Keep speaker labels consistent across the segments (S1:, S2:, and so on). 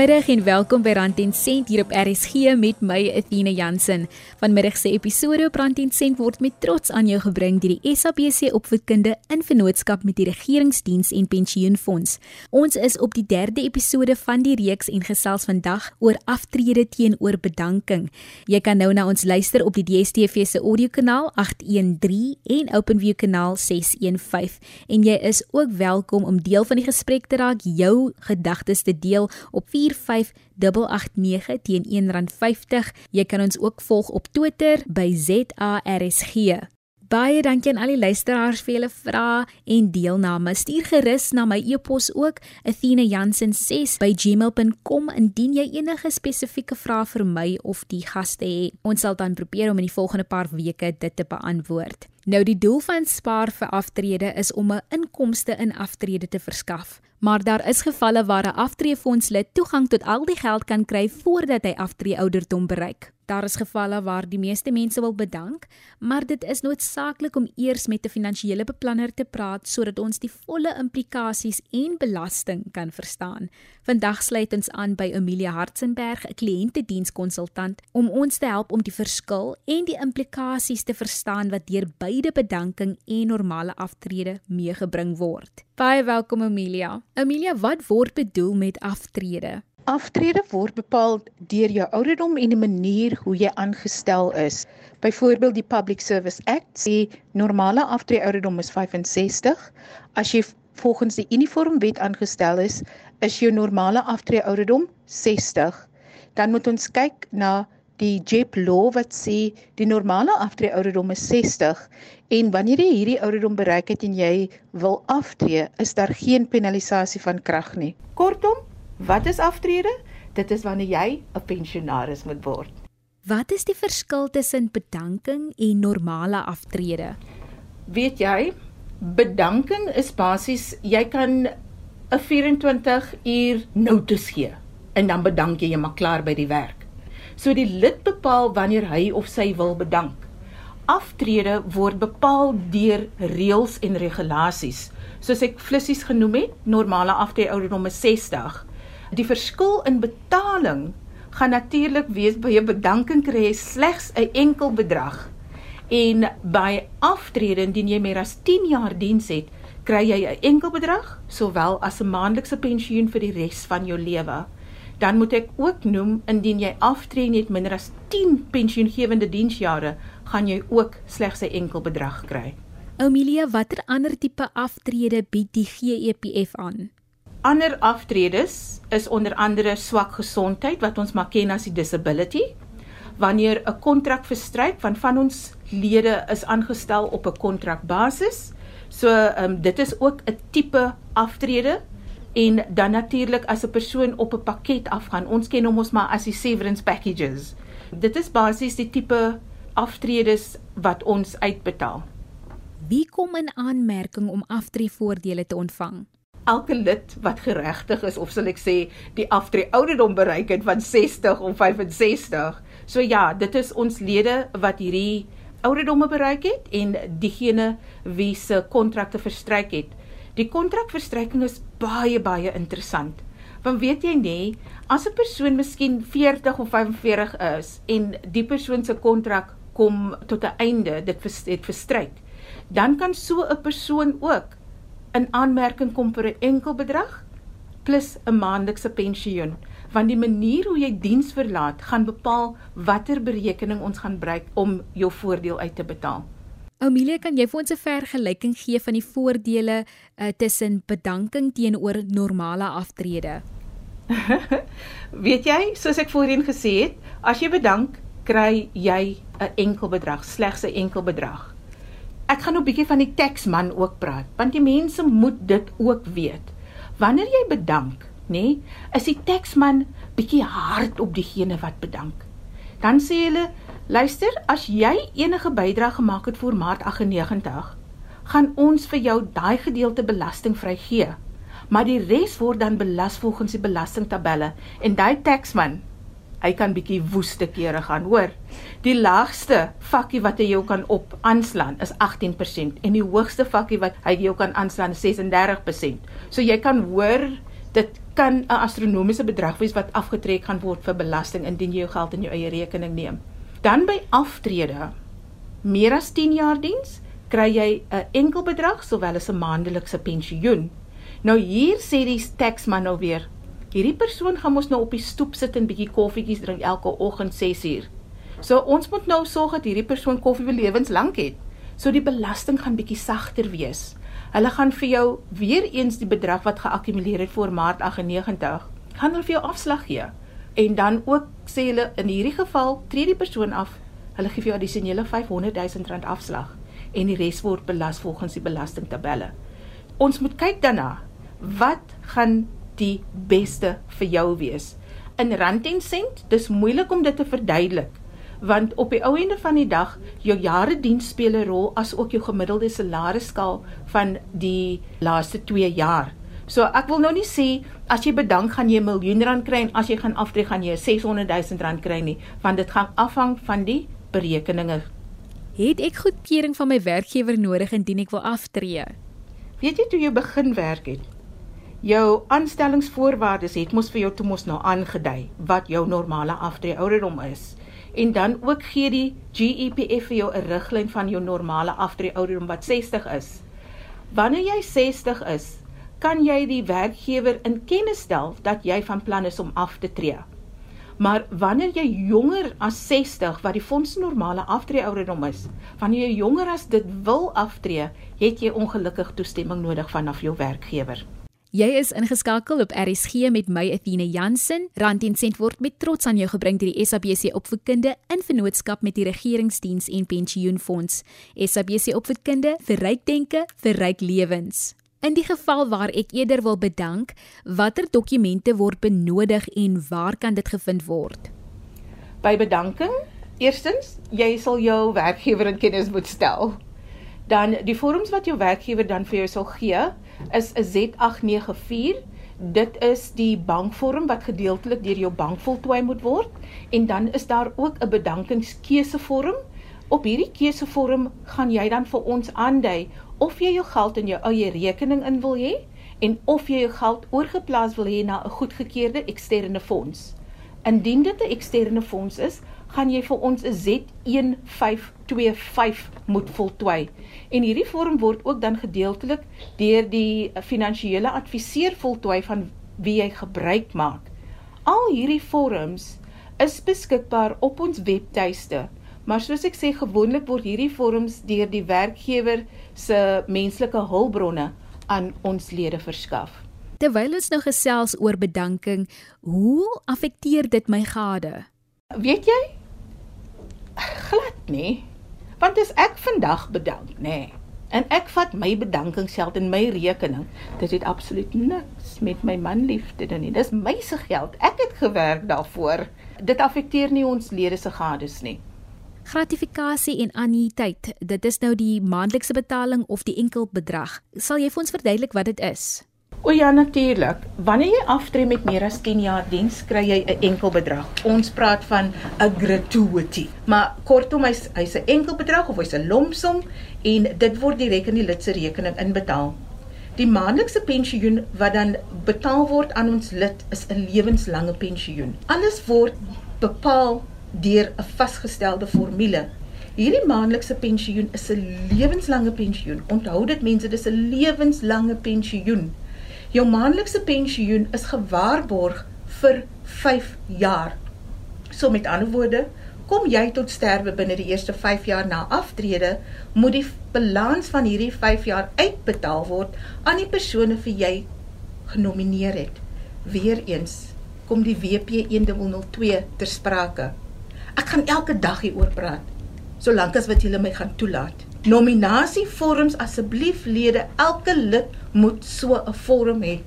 S1: Goeiemiddag en welkom by Rand en Sent hier op RSG met my Athena Jansen. Vanmiddag se episode op Rand en Sent word met trots aan jou gebring deur die SABC Opvoedkunde in vennootskap met die Regeringsdiens en Pensioenfonds. Ons is op die 3de episode van die reeks en gesels vandag oor aftrede teenoor bedanking. Jy kan nou na ons luister op die DStv se audiokanaal 813 en OpenView kanaal 615 en jy is ook welkom om deel van die gesprek te raak, jou gedagtes te deel op 45889 teen R1.50. Jy kan ons ook volg op Twitter by ZARSG. Baie dankie aan al die luisteraars vir julle vrae en deelname. Stuur gerus na my e-pos ook athenajansen6@gmail.com indien jy enige spesifieke vrae vir my of die gaste het. Ons sal dan probeer om in die volgende paar weke dit te beantwoord. Nou die doel van spaar vir aftrede is om 'n inkomste in aftrede te verskaf. Maar daar is gevalle waar 'n aftreefondslid toegang tot al die geld kan kry voordat hy aftree ouderdom bereik. Daar is gevalle waar die meeste mense wil bedank, maar dit is noodsaaklik om eers met 'n finansiële beplanner te praat sodat ons die volle implikasies en belasting kan verstaan. Vandag sluit ons aan by Amelia Hartzenberg, 'n kliëntedienskonsultant, om ons te help om die verskil en die implikasies te verstaan wat deur beide bedanking en normale aftrede meegebring word. Baie welkom Amelia. Amelia, wat word bedoel met aftrede?
S2: Aftrede word bepaal deur jou ouderdom en die manier hoe jy aangestel is. Byvoorbeeld die Public Service Act sê normale aftreeouderdom is 65. As jy volgens die uniformwet aangestel is, is jou normale aftreeouderdom 60. Dan moet ons kyk na die JEP law wat sê die normale aftreeouderdom is 60 en wanneer jy hierdie ouderdom bereik het en jy wil aftree, is daar geen penalisasie van krag nie. Kortom, wat is aftrede? Dit is wanneer jy 'n pensionaris moet word.
S1: Wat is die verskil tussen bedanking en normale aftrede?
S2: Weet jy, bedanking is basies jy kan 'n 24 uur notas gee en dan bedank jy jy maar klaar by die werk. So die lid bepaal wanneer hy of sy wil bedank. Aftrede word bepaal deur reëls en regulasies. Soos ek flissies genoem het, normale aftrede ouderdom is 60. Die verskil in betaling gaan natuurlik wees by 'n bedanking kry jy slegs 'n enkel bedrag. En by aftrede indien jy meer as 10 jaar diens het, kry jy 'n enkel bedrag sowel as 'n maandelikse pensioen vir die res van jou lewe dan moet ek ook noem indien jy aftree net minder as 10 pensioengewende diensjare, gaan jy ook slegs 'n enkel bedrag kry.
S1: Amelia, watter ander tipe aftrede bied die GEPF aan?
S2: Ander aftredes is onder andere swak gesondheid wat ons maar ken as die disability. Wanneer 'n kontrak verstryk van van ons lede is aangestel op 'n kontrakbasis, so ehm um, dit is ook 'n tipe aftrede en dan natuurlik as 'n persoon op 'n pakket afgaan. Ons ken hom ons maar as die severance packages. Dit is basies die tipe aftredes wat ons uitbetaal.
S1: Wie kom in aanmerking om aftreevoordele te ontvang?
S2: Elke lid wat geregtig is of sal ek sê die aftree ouderdom bereik het van 60 of 65. So ja, dit is ons lede wat hierdie ouderdomme bereik het en diegene wie se kontrakte verstryk het. Die kontrakverstryking is baie baie interessant. Want weet jy nê, as 'n persoon miskien 40 of 45 is en die persoon se kontrak kom tot 'n einde, dit het verstryk, dan kan so 'n persoon ook in aanmerking kom vir 'n enkel bedrag plus 'n maandelikse pensioen want die manier hoe jy diens verlaat gaan bepaal watter berekening ons gaan gebruik om jou voordeel uit te betaal.
S1: Amelia, kan jy vir ons 'n vergelyking gee van die voordele uh, tussen bedanking teenoor normale aftrede?
S2: Weet jy, soos ek voorheen gesê het, as jy bedank, kry jy 'n enkel bedrag, slegs 'n enkel bedrag. Ek gaan nou 'n bietjie van die taxman ook praat, want die mense moet dit ook weet. Wanneer jy bedank, nê, nee, is die taxman bietjie hard op diegene wat bedank. Dan sê hulle Luister, as jy enige bydrae gemaak het vir Maart 98, gaan ons vir jou daai gedeelte belastingvry gee. Maar die res word dan belas volgens die belastingtabelle en daai taxman, hy kan bietjie woeste kere gaan, hoor. Die laagste vakkie wat hy jou kan op aanslaan is 18% en die hoogste vakkie wat hy jou kan aanslaan is 36%. So jy kan hoor dit kan 'n astronomiese bedrag wees wat afgetrek gaan word vir belasting indien jy jou geld in jou eie rekening neem. Dan by aftrede meer as 10 jaar diens, kry jy 'n enkel bedrag sowel as 'n maandelikse pensioen. Nou hier sê die taxman nou weer, hierdie persoon gaan mos nou op die stoep sit en bietjie koffietjies drink elke oggend 6uur. So ons moet nou sorg dat hierdie persoon koffie vir lewenslank het. So die belasting gaan bietjie sagter wees. Hulle gaan vir jou weer eens die bedrag wat geakkumuleer het voor Maart 98, gaan hulle vir jou afslag gee. En dan ook sê hulle in hierdie geval tree die persoon af. Hulle gee vir jou addisionele 500 000 rand afslag en die res word belas volgens die belastingtabelle. Ons moet kyk daarna wat gaan die beste vir jou wees. In rand en sent, dis moeilik om dit te verduidelik want op die ou einde van die dag jou jare diens speel 'n rol as ook jou gemiddelde salarisskaal van die laaste 2 jaar. So ek wil nou nie sê as jy bedank gaan jy 'n miljoen rand kry en as jy gaan aftree gaan jy 600 000 rand kry nie, want dit gaan afhang van die berekeninge.
S1: Het ek goedkeuring van my werkgewer nodig indien ek wil aftree?
S2: Weet jy toe jy begin werk het? Jou aanstellingsvoorwaardes het mos vir jou toe mos nou aangedui wat jou normale aftree ouderdom is en dan ook gee die GEPF vir jou 'n riglyn van jou normale aftree ouderdom wat 60 is. Wanneer jy 60 is, kan jy die werkgewer in kennis stel dat jy van plan is om af te tree. Maar wanneer jy jonger as 60 wat die fonds normale aftree ouderdom is, wanneer jy jonger as dit wil aftree, het jy ongelukkig toestemming nodig vanaf jou werkgewer.
S1: Jy is ingeskakel op RSG met my Athena Jansen. Rand en sent word met trots aan jou gebring deur die SABC Opvoedkunde in vennootskap met die Regeringsdiens en Pensioenfonds. SABC Opvoedkunde vir ryk denke, vir ryk lewens. In die geval waar ek eerder wil bedank, watter dokumente word benodig en waar kan dit gevind word?
S2: By bedanking, eerstens, jy sal jou werkgewer in kennis moet stel. Dan die vorms wat jou werkgewer dan vir jou sal gee, is 'n Z894. Dit is die bankvorm wat gedeeltelik deur jou bank voltooi moet word en dan is daar ook 'n bedankingskeusevorm. Op hierdie keusevorm gaan jy dan vir ons aandui of jy jou geld in jou eie rekening in wil hê en of jy jou geld oorgeplaas wil hê na 'n goedgekeurde eksterne fonds. Indien dit 'n eksterne fonds is, gaan jy vir ons 'n Z1525 moet voltooi. En hierdie vorm word ook dan gedeeltelik deur die finansiële adviseur voltooi van wie jy gebruik maak. Al hierdie vorms is beskikbaar op ons webtuiste. Maar soos ek sê, gewoonlik word hierdie vorms deur die werkgewer se menslike hulpbronne aan ons lede verskaf.
S1: Terwyl ons nou gesels oor bedanking, hoe affekteer dit my gade?
S2: Weet jy, glad nie. Want as ek vandag bedank, nê, nee, en ek vat my bedankingsgeld in my rekening, dit het absoluut niks met my man liefde te doen nie. Dis my se geld. Ek het gewerk daarvoor. Dit affekteer nie ons lede se gades nie.
S1: Gratifikasie en annuïteit, dit is nou die maandelikse betaling of die enkel bedrag. Sal jy vir ons verduidelik wat dit is?
S2: O ja, natuurlik. Wanneer jy aftree met meer as 10 jaar diens, kry jy 'n enkel bedrag. Ons praat van 'n gratuity. Maar kortom, hy's hy's 'n enkel bedrag of hy's 'n lompsom en dit word direk in die lid se rekening inbetaal. Die maandelikse pensioen wat dan betaal word aan ons lid is 'n lewenslange pensioen. Alles word bepaal deur 'n vasgestelde formule. Hierdie maandelikse pensioen is 'n lewenslange pensioen. Onthou dit mense, dis 'n lewenslange pensioen. Jou maandelikse pensioen is gewaarborg vir 5 jaar. So met ander woorde, kom jy tot sterwe binne die eerste 5 jaar na aftrede, moet die balans van hierdie 5 jaar uitbetaal word aan die persone vir jy genomineer het. Weereens kom die WP 1002 ter sprake. Ek gaan elke dag hieroor praat, solank as wat julle my gaan toelaat nominasievorms asseblief lede elke lid moet so 'n vorm hê.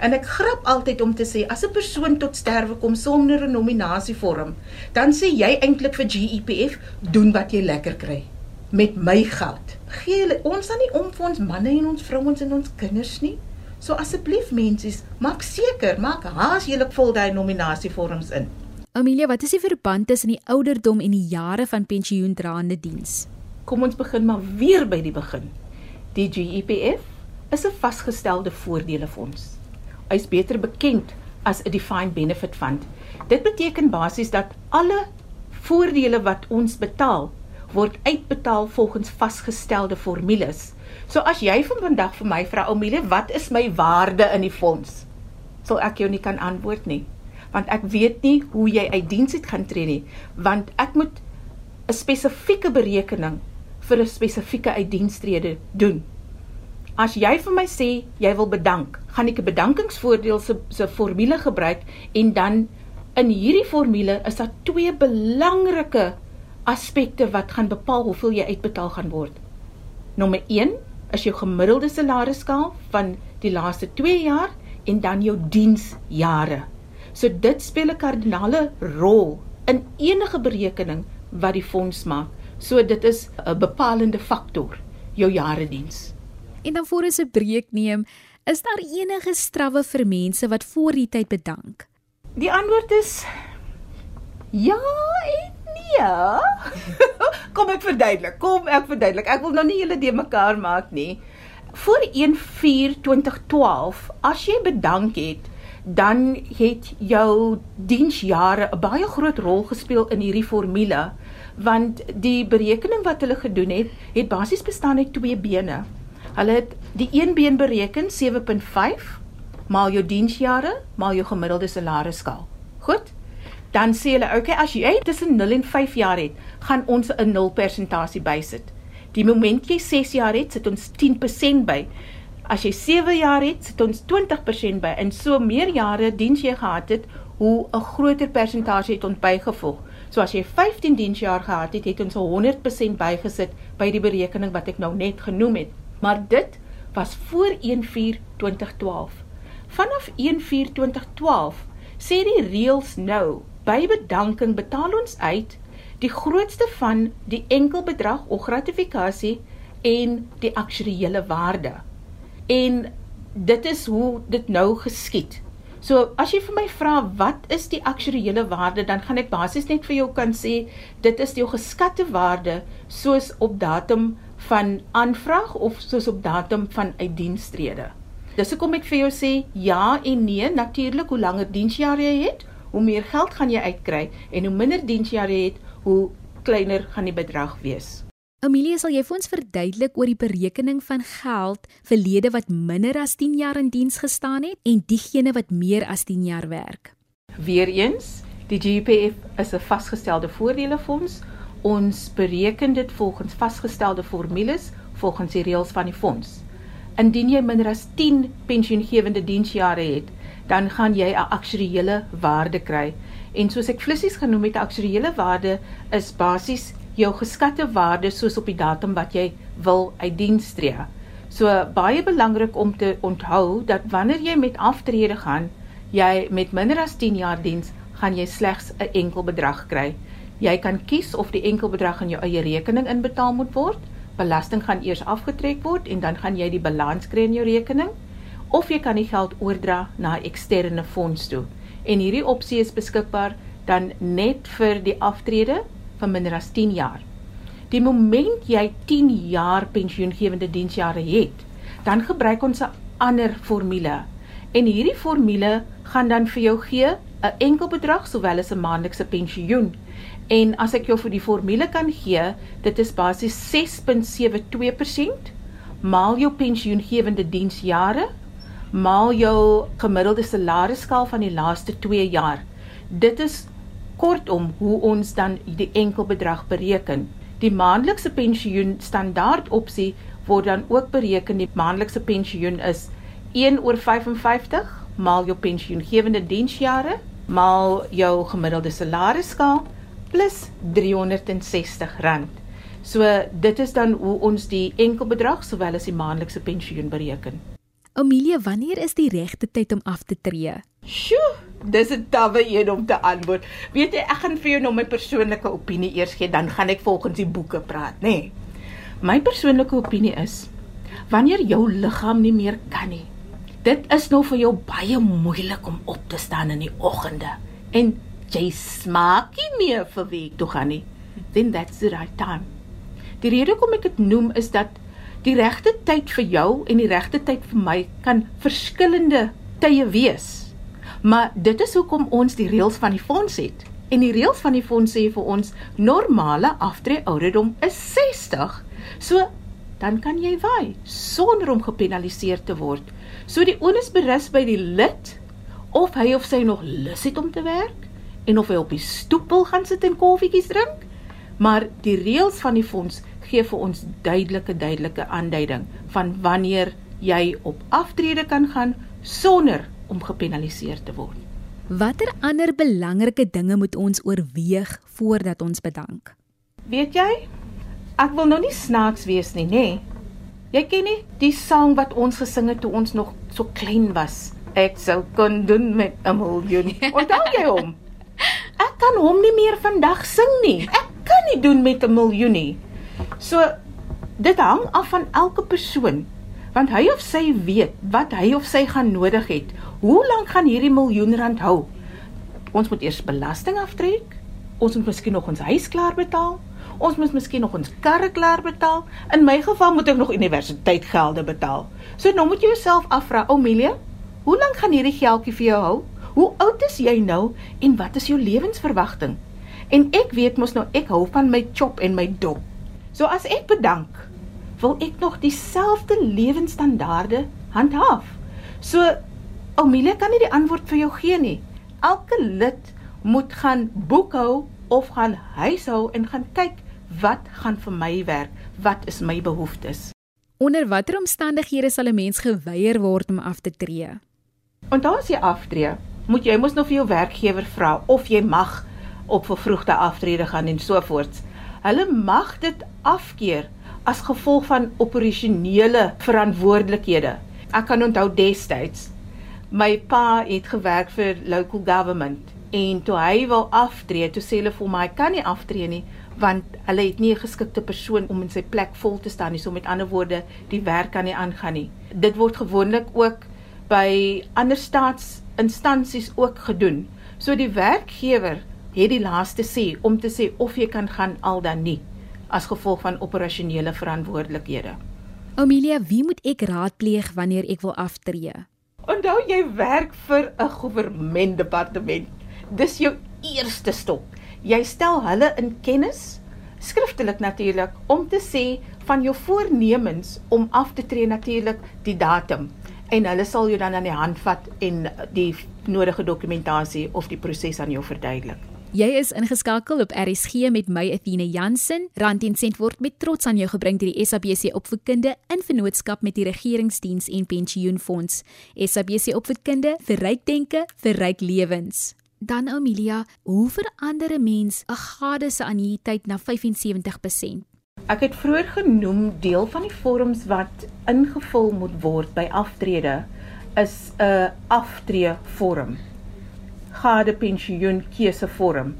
S2: En ek grap altyd om te sê as 'n persoon tot sterwe kom sonder 'n nominasievorm, dan sê jy eintlik vir GEPF doen wat jy lekker kry met my geld. Gee hulle ons dan nie om vir ons manne en ons vrouens en ons kinders nie. So asseblief mensies, maak seker, maak haas julle vul daai nominasievorms in.
S1: Amelia, wat is die verband tussen die ouderdom en die jare van pensioendraande diens?
S2: Kom ons begin maar weer by die begin. Die GEPF is 'n vasgestelde voordelefonds. hy's beter bekend as 'n defined benefit fund. Dit beteken basies dat alle voordele wat ons betaal word uitbetaal volgens vasgestelde formules. So as jy vandag vir my vra Omilie, wat is my waarde in die fonds? Sal ek jou nie kan antwoord nie, want ek weet nie hoe jy uit diens uit gaan tree nie, want ek moet 'n spesifieke berekening vir 'n spesifieke uitdienstrede doen. As jy vir my sê jy wil bedank, gaan ek 'n bedankingsvoordeel se se formule gebruik en dan in hierdie formule is daar twee belangrike aspekte wat gaan bepaal hoeveel jy uitbetaal gaan word. Nommer 1 is jou gemiddelde salarisskaal van die laaste 2 jaar en dan jou diensjare. So dit speel 'n kardinale rol in enige berekening wat die fonds maak. So dit is 'n bepalende faktor, jou jare diens.
S1: En dan voor ons 'n breek neem, is daar enige strawwe vir mense wat voor die tyd bedank?
S2: Die antwoord is ja en nee. Kom ek verduidelik. Kom ek verduidelik. Ek wil nou nie julle de mekaar maak nie. Voor 1/4/2012, as jy bedank het, dan het jou diensjare 'n baie groot rol gespeel in hierdie formule, want die berekening wat hulle gedoen het, het basies bestaan uit twee bene. Hulle het die een been bereken 7.5 maal jou diensjare maal jou gemiddelde salarisskaal. Goed? Dan sê hulle, okay, as jy tussen 0 en 5 jaar het, gaan ons 'n 0 persentasie bysit. Die oomblik jy 6 jaar het, sit ons 10% by. As jy 7 jaar het, sit ons 20% by. En so meer jare diens jy gehad het, hoe 'n groter persentasie het ons bygevoeg. So as jy 15 diensjaar gehad het, het ons 100% bygesit by die berekening wat ek nou net genoem het. Maar dit was voor 1/4/2012. Vanaf 1/4/2012 sê die reëls nou, by bedanking betaal ons uit die grootste van die enkelbedrag of gratifikasie en die aktuariële waarde. En dit is hoe dit nou geskied. So as jy vir my vra wat is die aktuariële waarde, dan gaan ek basies net vir jou kan sê dit is jou geskatte waarde soos op datum van aanvraag of soos op datum van uitdienstrede. Dis hoekom ek vir jou sê ja en nee, natuurlik hoe langer diensjare jy het, hoe meer geld gaan jy uitkry en hoe minder diensjare jy het, hoe kleiner gaan die bedrag wees.
S1: Amelia, sal jy vir ons verduidelik oor die berekening van geld vir lede wat minder as 10 jaar in diens gestaan het en diegene wat meer as 10 jaar werk?
S2: Weereens, die GPF is 'n vasgestelde voordelefonds. Ons bereken dit volgens vasgestelde formules volgens die reëls van die fonds. Indien jy minder as 10 pensioengewende diensjare het, dan gaan jy 'n aktuariële waarde kry. En soos ek flissies genoem het, 'n aktuariële waarde is basies jou geskatte waarde soos op die datum wat jy wil uit diens tree. So baie belangrik om te onthou dat wanneer jy met aftrede gaan, jy met minder as 10 jaar diens, gaan jy slegs 'n enkel bedrag kry. Jy kan kies of die enkel bedrag in jou eie rekening inbetaal moet word. Belasting gaan eers afgetrek word en dan gaan jy die balans kry in jou rekening of jy kan die geld oordra na 'n eksterne fonds toe. En hierdie opsie is beskikbaar dan net vir die aftrede van minder as 10 jaar. Die moment jy 10 jaar pensioengewende diensjare het, dan gebruik ons 'n ander formule. En hierdie formule gaan dan vir jou gee 'n enkel bedrag sowel as 'n maandelikse pensioen. En as ek jou vir die formule kan gee, dit is basies 6.72% maal jou pensioengewende diensjare maal jou gemiddelde salarisskaal van die laaste 2 jaar. Dit is kortom hoe ons dan die enkelbedrag bereken. Die maandelikse pensioen standaard opsie word dan ook bereken. Die maandelikse pensioen is 1 oor 55 maal jou pensioengewende diensjare maal jou gemiddelde salarisskaal plus R360. So dit is dan hoe ons die enkelbedrag sowel as die maandelikse pensioen bereken.
S1: Amelia, wanneer is die regte tyd om af te tree?
S2: Sjoe, dis 'n tawwe een om te antwoord. Weet jy, ek gaan vir jou nou my persoonlike opinie eers gee, dan gaan ek volgens die boeke praat, nê. Nee. My persoonlike opinie is wanneer jou liggaam nie meer kan nie. Dit is nou vir jou baie moeilik om op te staan in die oggende en jy smaak nie meer vir week toe gaan nie. Then that's the right time. Die rede hoekom ek dit noem is dat die regte tyd vir jou en die regte tyd vir my kan verskillende tye wees. Maar dit is hoekom ons die reëls van die fonds het. En die reëls van die fonds sê vir ons normale aftree ouderdom is 60. So dan kan jy waai sonder om gepenaliseer te word. So die onus berus by die lid of hy of sy nog lus het om te werk en of hy op die stoep wil gaan sit en koffietjies drink. Maar die reëls van die fonds gee vir ons duidelike duidelike aanduiding van wanneer jy op aftrede kan gaan sonder om gepenaliseer te word.
S1: Watter ander belangrike dinge moet ons oorweeg voordat ons bedank?
S2: Weet jy? Ek wil nou nie snaaks wees nie, nê? Jy ken nie die sang wat ons gesing het toe ons nog so klein was. Ek sou kon doen met 'n miljoen. Onthou jy hom? Ek kan hom nie meer vandag sing nie. Ek kan nie doen met 'n miljoen nie. So dit hang af van elke persoon want hy of sy weet wat hy of sy gaan nodig het. Hoe lank gaan hierdie miljoen rand hou? Ons moet eers belasting aftrek. Ons moet miskien nog ons huis klaar betaal. Ons moet miskien nog ons karre klaar betaal. In my geval moet ek nog universiteitsgelde betaal. So nou moet jy jouself afvra, Omelia, hoe lank gaan hierdie geldjie vir jou hou? Hoe oud is jy nou en wat is jou lewensverwagting? En ek weet mos nou ek hou van my chop en my dop. So as ek bedank, wil ek nog dieselfde lewensstandaarde handhaaf. So Amelia kan nie die antwoord vir jou gee nie. Elke lid moet gaan boekhou of gaan huishou en gaan kyk wat gaan vir my werk, wat is my behoeftes.
S1: Onder watter omstandighede sal 'n mens geweier word om af te tree?
S2: Onthou as jy aftree, moet jy mos nou vir jou werkgewer vra of jy mag op vervroegde aftrede gaan en so voort. Hulle mag dit afkeer as gevolg van operasionele verantwoordelikhede. Ek kan onthou destyds my pa het gewerk vir local government en toe hy wil aftree, toe sê hulle vir my hy kan nie aftree nie want hulle het nie 'n geskikte persoon om in sy plek vol te staan nie. So met ander woorde, die werk kan nie aangaan nie. Dit word gewoonlik ook by ander staatsinstansies ook gedoen. So die werkgewer het die laaste sê om te sê of jy kan gaan al dan nie as gevolg van operasionele verantwoordelikhede.
S1: Amelia, wie moet ek raadpleeg wanneer ek wil aftree?
S2: Onthou jy werk vir 'n goewermentdepartement. Dis jou eerste stop. Jy stel hulle in kennis skriftelik natuurlik om te sê van jou voornemens om af te tree natuurlik die datum en hulle sal jou dan aan die hand vat en die nodige dokumentasie of die proses aan jou verduidelik.
S1: Jy is ingeskakel op RSG met my Athena Jansen. Rand en sent word met trots aan jou gebring deur die SABC Opvoedkunde in vennootskap met die Regeringsdiens en Pensioenfonds. SABC Opvoedkunde vir ryk denke, vir ryk lewens. Dan Amelia, hoe verander 'n mens 'n gade se annuïteit na 75%?
S2: Ek het vroeër genoem deel van die vorms wat ingevul moet word by aftrede is 'n aftree vorm gade pensioen keusevorm.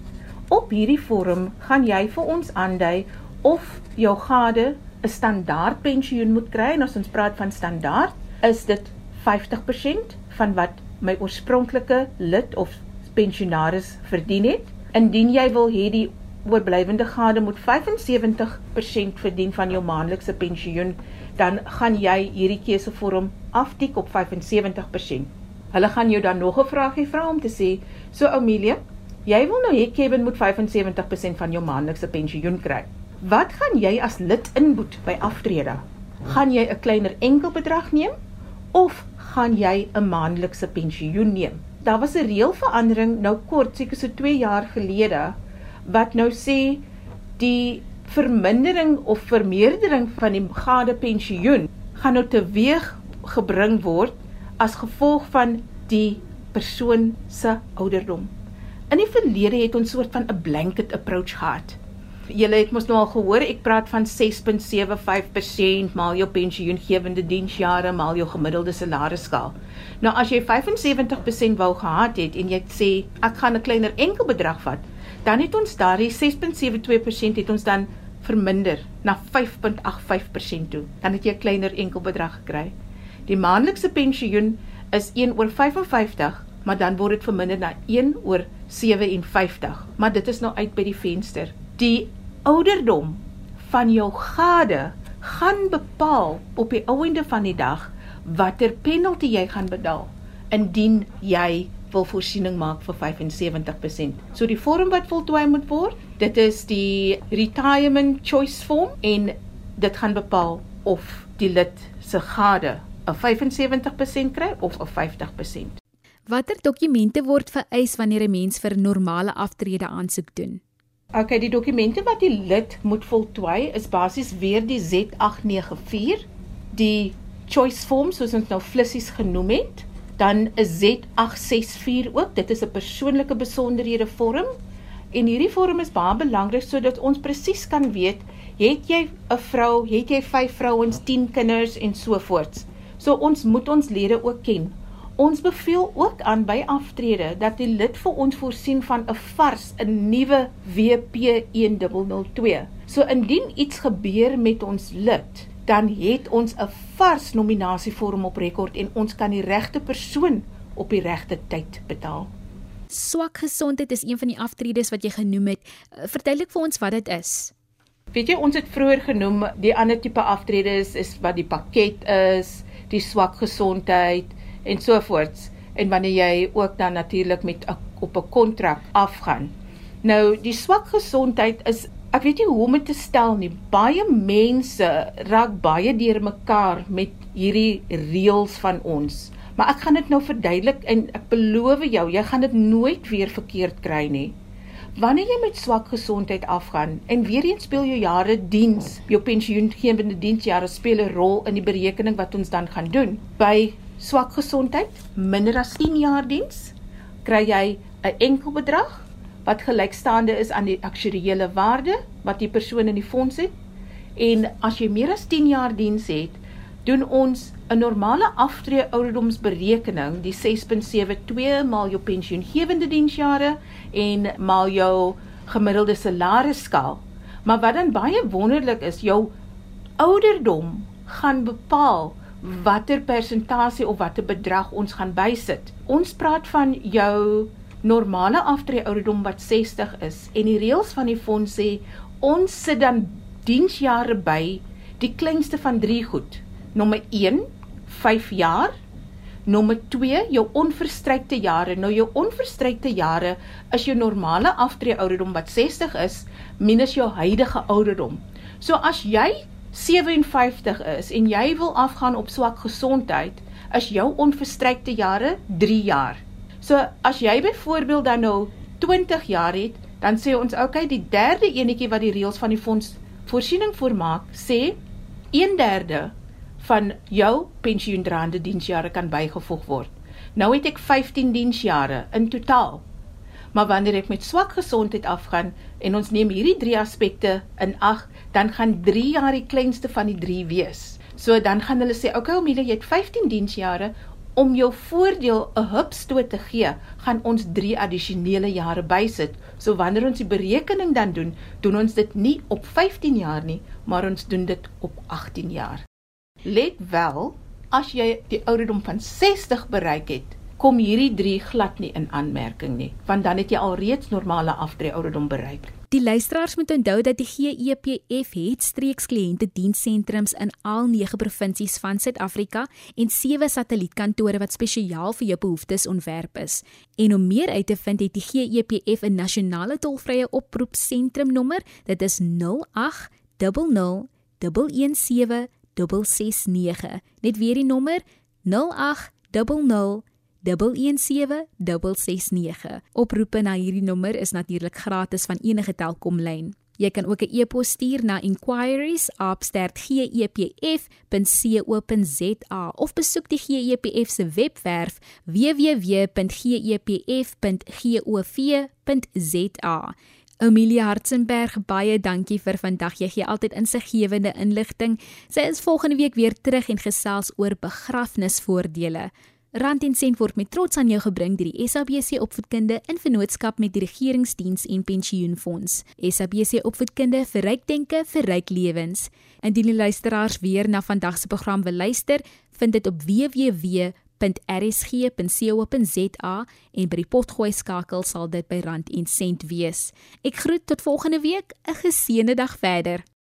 S2: Op hierdie vorm gaan jy vir ons aandui of jou gade 'n standaard pensioen moet kry en as ons praat van standaard, is dit 50% van wat my oorspronklike lid of pensionaris verdien het. Indien jy wil hê die oorblywende gade moet 75% verdien van jou maandelikse pensioen, dan gaan jy hierdie keusevorm aftik op 75%. Hulle gaan jou dan nog 'n vraagie vra om te sê, "So Amelia, jy wil nou hê Kevin moet 75% van jou maandelikse pensioen kry. Wat gaan jy as lid inboet by aftrede? Gaan jy 'n kleiner enkelbedrag neem of gaan jy 'n maandelikse pensioen neem?" Daar was 'n reëlverandering nou kort, seker so 2 jaar gelede, wat nou sê die vermindering of vermeerdering van die gade pensioen gaan nou teweeg gebring word as gevolg van die persoon se ouderdom. In die verlede het ons soort van 'n blanket approach gehad. Julle het mos nou al gehoor ek praat van 6.75% maal jou pensioengewende diensjare maal jou gemiddelde salarisskaal. Nou as jy 75% wou gehad het en jy sê ek gaan 'n kleiner enkel bedrag vat, dan het ons daardie 6.72% het ons dan verminder na 5.85% toe. Dan het jy 'n kleiner enkel bedrag gekry. Die maandelikse pensioen is 1 oor 55, maar dan word dit verminder na 1 oor 57. Maar dit is nou uit by die venster. Die ouderdom van jou gade gaan bepaal op die einde van die dag watter penalty jy gaan betaal. indien jy wil voorsiening maak vir 75%. So die vorm wat voltooi moet word, dit is die retirement choice form en dit gaan bepaal of die lid se gade 'n 75% kry of 'n 50%.
S1: Watter dokumente word vereis wanneer 'n mens vir normale aftrede aansoek doen?
S2: OK, die dokumente wat die lid moet voltooi is basies weer die Z894, die choice form soos ons nou flissies genoem het, dan 'n Z864 ook. Dit is 'n persoonlike besonderhede vorm. En hierdie vorm is baie belangrik sodat ons presies kan weet, het jy 'n vrou, het jy 5 vrouens, 10 kinders en so voort. So ons moet ons lede ook ken. Ons beveel ook aan by aftrede dat die lid vir ons voorsien van 'n vars, 'n nuwe WP1002. So indien iets gebeur met ons lid, dan het ons 'n vars nominasievorm op rekord en ons kan die regte persoon op die regte tyd betaal.
S1: Swak gesondheid is een van die aftredes wat jy genoem het. Eh, verduidelik vir ons wat dit is.
S2: Weet jy, ons het vroeër genoem die ander tipe aftredes is wat die pakket is, die swak gesondheid en so voorts en wanneer jy ook dan natuurlik met a, op 'n kontrak afgaan. Nou, die swak gesondheid is ek weet nie hoe om dit te stel nie. Baie mense raak baie deurmekaar met hierdie reëls van ons. Maar ek gaan dit nou verduidelik en ek beloof jou, jy gaan dit nooit weer verkeerd kry nie. Wanneer jy met swak gesondheid afgaan en weer eens speel jou jare diens, jou pensioengewende diensjare speel 'n rol in die berekening wat ons dan gaan doen. By swak gesondheid, minder as 10 jaar diens, kry jy 'n enkel bedrag wat gelykstaande is aan die aktuariële waarde wat die persoon in die fonds het. En as jy meer as 10 jaar diens het, doen ons 'n normale aftree ouderdomsberekening, die 6.72 maal jou pensioengewende diensjare en maal jou gemiddelde salarisskaal. Maar wat dan baie wonderlik is, jou ouderdom gaan bepaal watter persentasie of watter bedrag ons gaan bysit. Ons praat van jou normale aftree ouderdom wat 60 is en die reëls van die fonds sê ons sit dan diensjare by die kleinste van 3 goed. Nommer 1 5 jaar. Nommer 2 jou onverstrykte jare. Nou jou onverstrykte jare is jou normale aftree ouderdom wat 60 is minus jou huidige ouderdom. So as jy 57 is en jy wil afgaan op swak gesondheid, is jou onverstrykte jare 3 jaar. So as jy byvoorbeeld dan nou 20 jaar het, dan sê ons okay, die derde enetjie wat die reëls van die fonds voorsiening voormaak, sê 1/3 van jou pensioendraande diensjare kan bygevoeg word. Nou het ek 15 diensjare in totaal. Maar wanneer ek met swak gesondheid afgaan en ons neem hierdie drie aspekte in ag, dan gaan 3 jaar die kleinste van die 3 wees. So dan gaan hulle sê, "Oké, okay, Omelia, jy het 15 diensjare om jou voordeel 'n hupstoot te gee, gaan ons 3 addisionele jare bysit. So wanneer ons die berekening dan doen, doen ons dit nie op 15 jaar nie, maar ons doen dit op 18 jaar. Let wel, as jy die ouderdom van 60 bereik het, kom hierdie 3 glad nie in aanmerking nie, want dan het jy alreeds normale aftree ouderdom bereik.
S1: Die luisteraars moet onthou dat die GEPF het streeks kliënte dienssentrums in al 9 provinsies van Suid-Afrika en 7 satellietkantore wat spesiaal vir jou behoeftes ontwerp is. En om meer uit te vind, het die GEPF 'n nasionale tolvrye oproepsentrumnommer. Dit is 0800 117 Net weer die nommer 0800 11769. Oproepe na hierdie nommer is natuurlik gratis van enige Telkomlyn. Jy kan ook 'n e-pos stuur na inquiries@gepf.co.za of besoek die GEPF se webwerf www.gepf.gov.za. Amelia Hartzenberg, baie dankie vir vandag. Jy gee altyd insiggewende inligting. Sy is volgende week weer terug en gesels oor begrafnisvoordele. Rand en sent word met trots aan jou gebring deur die SABC Opvoedkunde in vennootskap met die Regeringsdiens en Pensioenfonds. SABC Opvoedkunde vir ryk denke vir ryk lewens. Indien die luisteraars weer na vandag se program wil luister, vind dit op www.rsg.co.za en by die potgooi skakel sal dit by Rand en sent wees. Ek groet tot volgende week, 'n geseënde dag verder.